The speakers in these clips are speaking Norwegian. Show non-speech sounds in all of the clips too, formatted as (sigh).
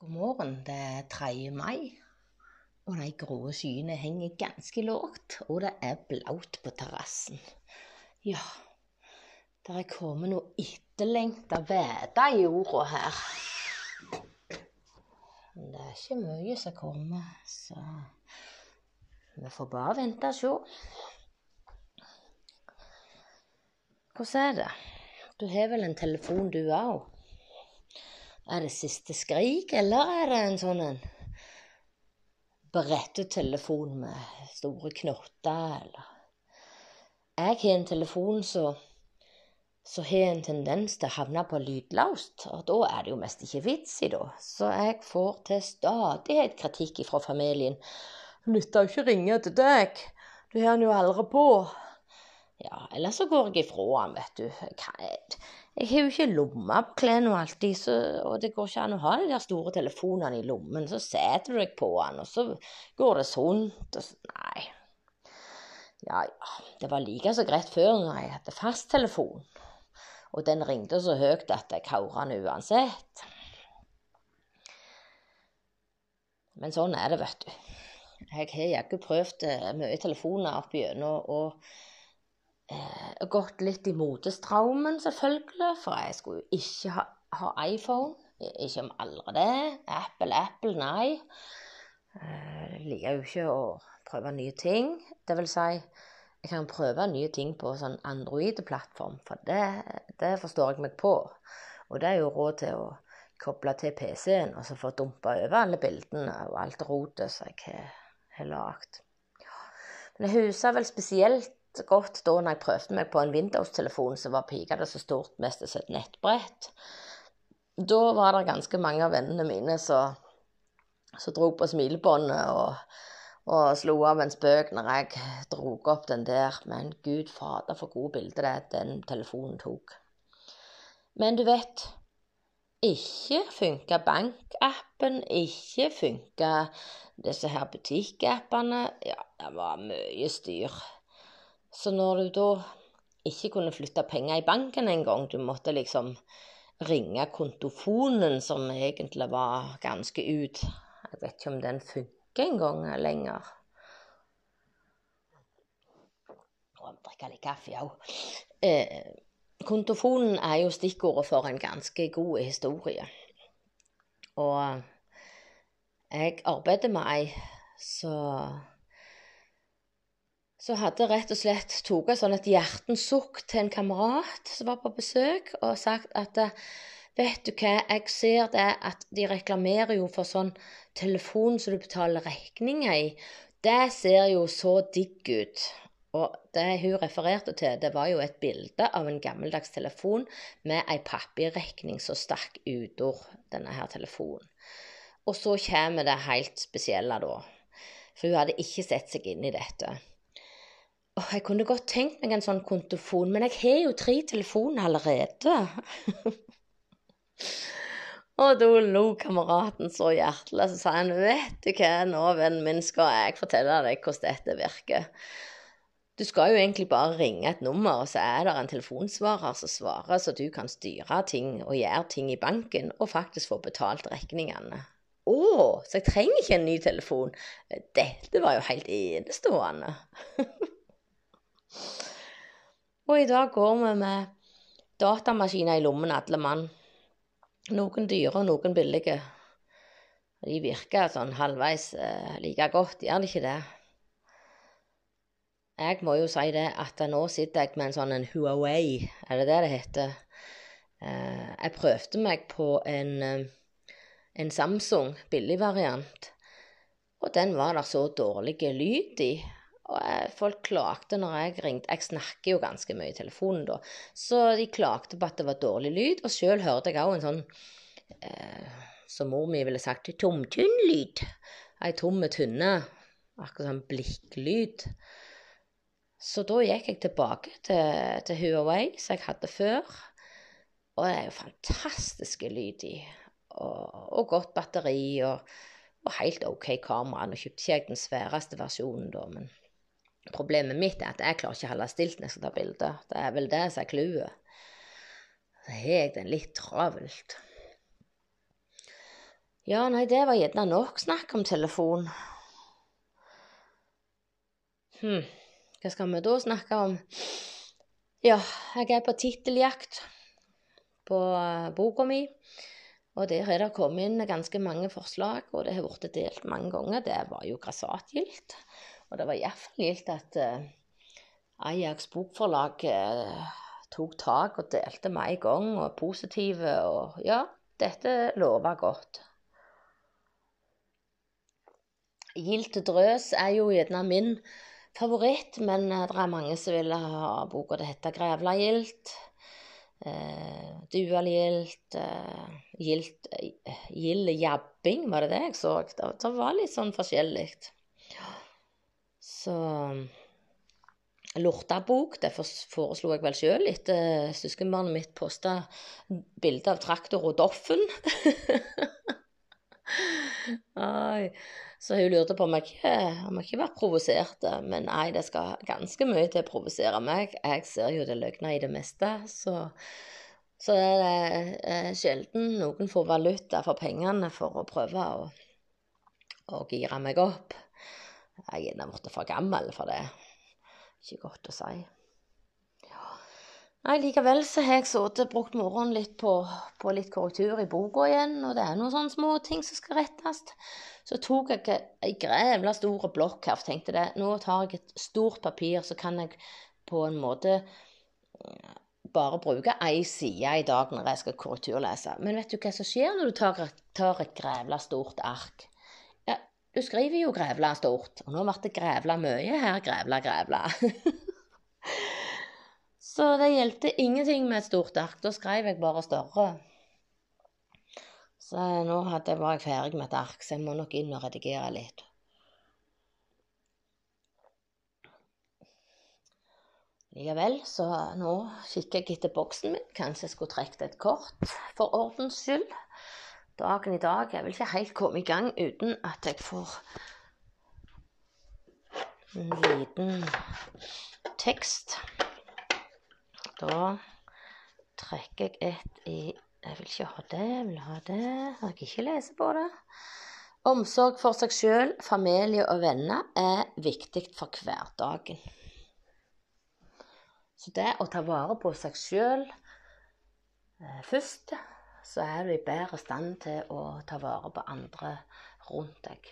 God morgen. Det er 3. mai, og de grå skyene henger ganske lågt, og det er blaut på terrassen. Ja, det er kommet noe etterlengta væte i jorda her. Men det er ikke mye som kommer, så vi får bare vente og se. Hvordan er det? Du har vel en telefon, du òg? Er det siste skrik, eller er det en sånn en brettetelefon med store knotter, eller Jeg har en telefon som har en tendens til å havne på lydløst, og da er det jo mest ikke vits i, da. Så jeg får til stadighet kritikk fra familien. Det nytter jo ikke å ringe til deg, du har den jo aldri på. Ja, eller så går jeg ifra han, vet du. Jeg har jo ikke lomme på klærne alltid, så, og det går ikke an å ha de der store telefonene i lommen. Så setter du deg på den, og så går det sunt. Og så, nei. Ja, ja. Det var like så greit før når jeg hadde fasttelefon. Og den ringte så høyt at jeg hørte den uansett. Men sånn er det, vet du. Jeg har jaggu prøvd eh, mye telefoner opp igjennom. Eh, gått litt i motestraumen, selvfølgelig, for jeg skulle jo ikke ha, ha, iPhone. Ikke om aldri det. Apple, Apple, nei. Eh, jeg liker jo ikke å prøve nye ting. Det vil si, jeg kan prøve nye ting på sånn Android-plattform, for det, det, forstår jeg meg på. Og det er jo råd til å koble til PC-en og så få dumpa over alle bildene og alt rotet som jeg har lagd. Men jeg husker vel spesielt godt da når jeg prøvde meg på en Windows-telefon som var pikete så stort mest et nettbrett. Da var det ganske mange av vennene mine som dro på smilebåndet og, og slo av en spøk når jeg dro opp den der. Men gud fader, for gode bilder det den telefonen tok. Men du vet ikke funka bankappen, ikke funka disse her butikkappene. Ja, det var mye styr. Så når du da ikke kunne flytte penger i banken engang, du måtte liksom ringe kontofonen, som egentlig var ganske ut Jeg vet ikke om den funker engang lenger. Jeg drikke litt kaffe òg. Eh, kontofonen er jo stikkordet for en ganske god historie. Og jeg arbeider med ei som så hadde rett og slett tatt sånn et hjertens sukk til en kamerat som var på besøk, og sagt at vet du hva, jeg ser det at de reklamerer jo for sånn telefon som du betaler regninger i. Det ser jo så digg ut. Og det hun refererte til, det var jo et bilde av en gammeldags telefon med ei papirregning som stakk utord denne her telefonen. Og så kommer det helt spesielle, da. For hun hadde ikke sett seg inn i dette. Åh, jeg kunne godt tenkt meg en sånn kontofon, men jeg har jo tre telefoner allerede. (laughs) og da lo kameraten så hjertelig, så sa han, vet du hva, nå, vennen min, skal jeg fortelle deg hvordan dette virker. Du skal jo egentlig bare ringe et nummer, og så er det en telefonsvarer som svarer, så du kan styre ting og gjøre ting i banken, og faktisk få betalt regningene. Å, så jeg trenger ikke en ny telefon. Dette var jo helt enestående. (laughs) Og i dag går vi med datamaskiner i lommen, alle mann. Noen dyre og noen billige. De virker sånn halvveis eh, like godt, gjør de ikke det? Jeg må jo si det at nå sitter jeg med en sånn en Huawei, er det det det heter? Eh, jeg prøvde meg på en, eh, en Samsung billigvariant, og den var der så dårlig lyd i og folk klagde når jeg ringte. Jeg snakker jo ganske mye i telefonen da. Så de klagde på at det var dårlig lyd. Og sjøl hørte jeg òg en sånn, eh, som mor mi ville sagt, tomtynn-lyd. Ei tomme tynne. Akkurat sånn blikklyd. Så da gikk jeg tilbake til, til Huawei, som jeg hadde før. Og det er jo fantastiske lyd i. Og, og godt batteri. og og helt OK kamera. Nå kjøpte ikke jeg den sværeste versjonen, da, men Problemet mitt er at jeg klarer ikke å holde stilt når jeg skal ta bilder. Det er vel det som er clouet. Så har jeg den litt travelt. Ja, nei, det var gjerne nok snakk om telefon. Hm, hva skal vi da snakke om? Ja, jeg er på titteljakt på uh, boka mi. Og der har det kommet inn ganske mange forslag, og det har blitt delt mange ganger. Det var jo grassatgildt. Og det var iallfall gildt at uh, Ajax bokforlag uh, tok tak og delte med en gang, og positive, og ja, dette lover godt. Gildt drøs er jo gjerne min favoritt, men det er mange som vil ha boka til hete Grævla gildt. Eh, Dualgilt, eh, gilt, eh, gild jabbing, var det det jeg så? Det, det var litt sånn forskjellig. Så Lortabok, det foreslo jeg vel sjøl etter søskenbarnet mitt posta bilde av traktor og Doffen. (laughs) Så hun lurte på om jeg ikke, om jeg ikke var provosert. Men nei, det skal ganske mye til å provosere meg. Jeg ser jo det løgna i det meste. Så, så det er sjelden noen får valuta for pengene for å prøve å, å gire meg opp. Jeg er gjerne blitt for gammel for det. Ikke godt å si. Nei, likevel så har jeg sittet brukt morgenen litt på, på, litt korrektur i boka igjen, og det er noen sånne små ting som skal rettes. Så tok jeg ei grevla stor blokk her tenkte det, nå tar jeg et stort papir, så kan jeg på en måte eh, bare bruke ei side i dag når jeg skal korrekturlese. Men vet du hva som skjer når du tar, tar et grevla stort ark? Du skriver jo 'grevla' stort, og nå ble det grevla mye her, grevla, grevla. (laughs) Så det hjelpte ingenting med et stort ark. Da skrev jeg bare større. Så nå hadde, var jeg ferdig med et ark, så jeg må nok inn og redigere litt. Likevel, så nå kikker jeg etter boksen min. Kanskje jeg skulle trukket et kort for ordens skyld. Dagen i dag Jeg vil ikke helt komme i gang uten at jeg får en liten tekst. Da trekker jeg et i Jeg vil ikke ha det, jeg vil ha det. Jeg kan ikke lese på det. Omsorg for seg sjøl, familie og venner er viktig for hverdagen. Så det å ta vare på seg sjøl eh, først, så er du i bedre stand til å ta vare på andre rundt deg.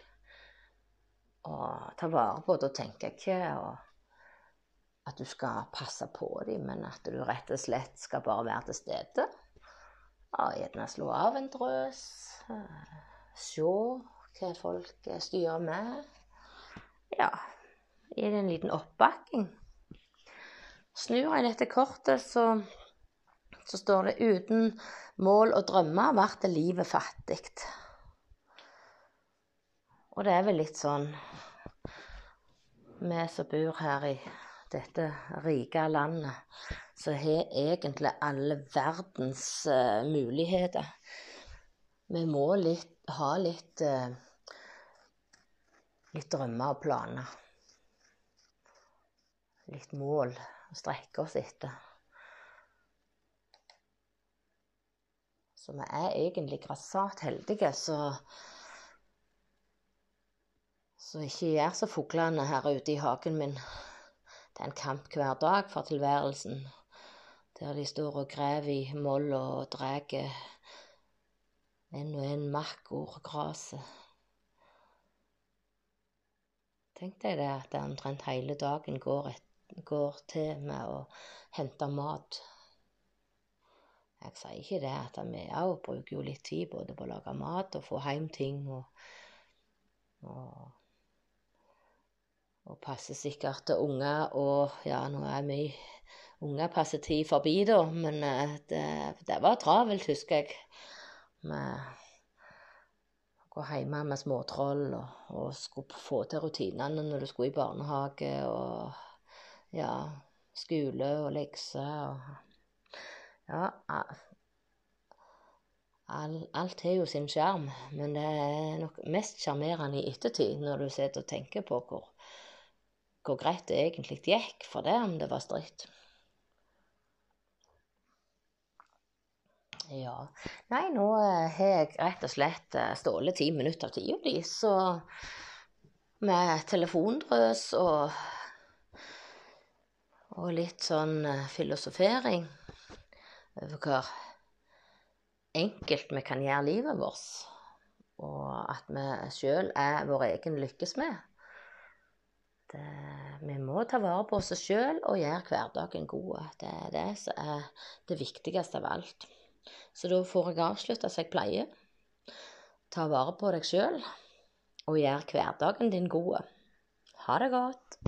Og ta vare på, da tenker jeg ikke at du skal passe på dem, men at du rett og slett skal bare være til stede. Ja, gjerne slå av en drøs. Eh, se hva folk styrer med. Ja, gi det en liten oppbakking. Snur jeg dette kortet, så, så står det 'uten mål og drømmer ble livet fattig'. Og det er vel litt sånn vi som bor her i dette rike landet, som har egentlig alle verdens uh, muligheter. Vi må litt, ha litt, uh, litt drømmer og planer. Litt mål å strekke oss etter. Så vi er egentlig grassat heldige, så så ikke gjør så fuglene her ute i hagen min. Det er en kamp hver dag for tilværelsen, der de står og graver i moll og drar en og en makkord gresset. Tenk deg det at det omtrent hele dagen går, et, går, til med å hente mat. Jeg sier ikke det at vi òg bruker jo litt tid både på å lage mat og få hjem ting og, og og passer sikkert til unger. Og ja, nå er vi unger passer tid forbi, da, men eh, det, det var travelt, husker jeg. Med å gå hjemme med småtroll og, og skulle få til rutinene når du skulle i barnehage og ja, skole og lekser og Ja. Alt har jo sin sjarm, men det er nok mest sjarmerende i ettertid, når du sitter og tenker på hvor hvor greit det egentlig gikk for det, om det var stritt. Ja. Nei, nå eh, har jeg rett og slett stålet stjålet ti minutter av tida di, så med telefondrøs og og litt sånn eh, filosofering over hvor enkelt vi kan gjøre livet vårt, og at vi sjøl er vår egen lykkesmed. Det, vi må ta vare på oss sjøl og gjøre hverdagen god. Det er det som er det viktigste av alt. Så da får jeg avslutte som jeg pleier. Ta vare på deg sjøl, og gjør hverdagen din god. Ha det godt.